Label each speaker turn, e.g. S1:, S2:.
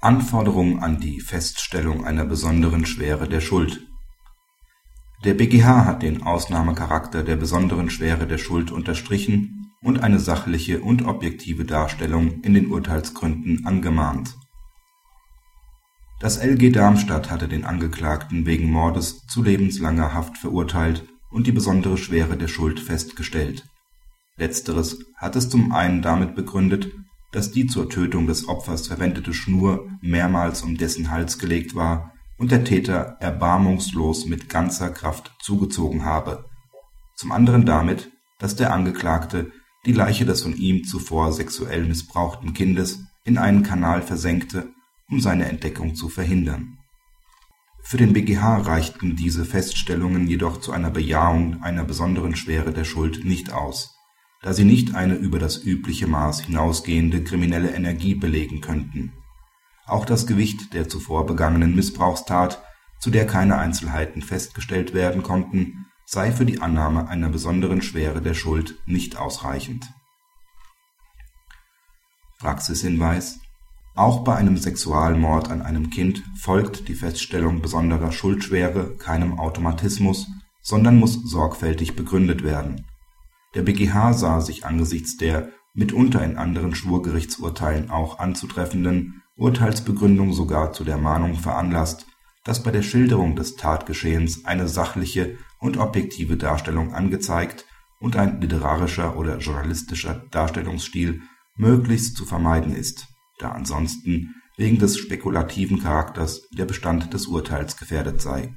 S1: Anforderung an die Feststellung einer besonderen Schwere der Schuld Der BgH hat den Ausnahmecharakter der besonderen Schwere der Schuld unterstrichen und eine sachliche und objektive Darstellung in den Urteilsgründen angemahnt. Das LG Darmstadt hatte den Angeklagten wegen Mordes zu lebenslanger Haft verurteilt und die besondere Schwere der Schuld festgestellt. Letzteres hat es zum einen damit begründet dass die zur Tötung des Opfers verwendete Schnur mehrmals um dessen Hals gelegt war und der Täter erbarmungslos mit ganzer Kraft zugezogen habe, zum anderen damit, dass der Angeklagte die Leiche des von ihm zuvor sexuell missbrauchten Kindes in einen Kanal versenkte, um seine Entdeckung zu verhindern. Für den BgH reichten diese Feststellungen jedoch zu einer Bejahung einer besonderen Schwere der Schuld nicht aus da sie nicht eine über das übliche Maß hinausgehende kriminelle Energie belegen könnten. Auch das Gewicht der zuvor begangenen Missbrauchstat, zu der keine Einzelheiten festgestellt werden konnten, sei für die Annahme einer besonderen Schwere der Schuld nicht ausreichend. Praxishinweis Auch bei einem Sexualmord an einem Kind folgt die Feststellung besonderer Schuldschwere keinem Automatismus, sondern muss sorgfältig begründet werden der BgH sah sich angesichts der mitunter in anderen Schwurgerichtsurteilen auch anzutreffenden Urteilsbegründung sogar zu der Mahnung veranlasst, dass bei der Schilderung des Tatgeschehens eine sachliche und objektive Darstellung angezeigt und ein literarischer oder journalistischer Darstellungsstil möglichst zu vermeiden ist, da ansonsten wegen des spekulativen Charakters der Bestand des Urteils gefährdet sei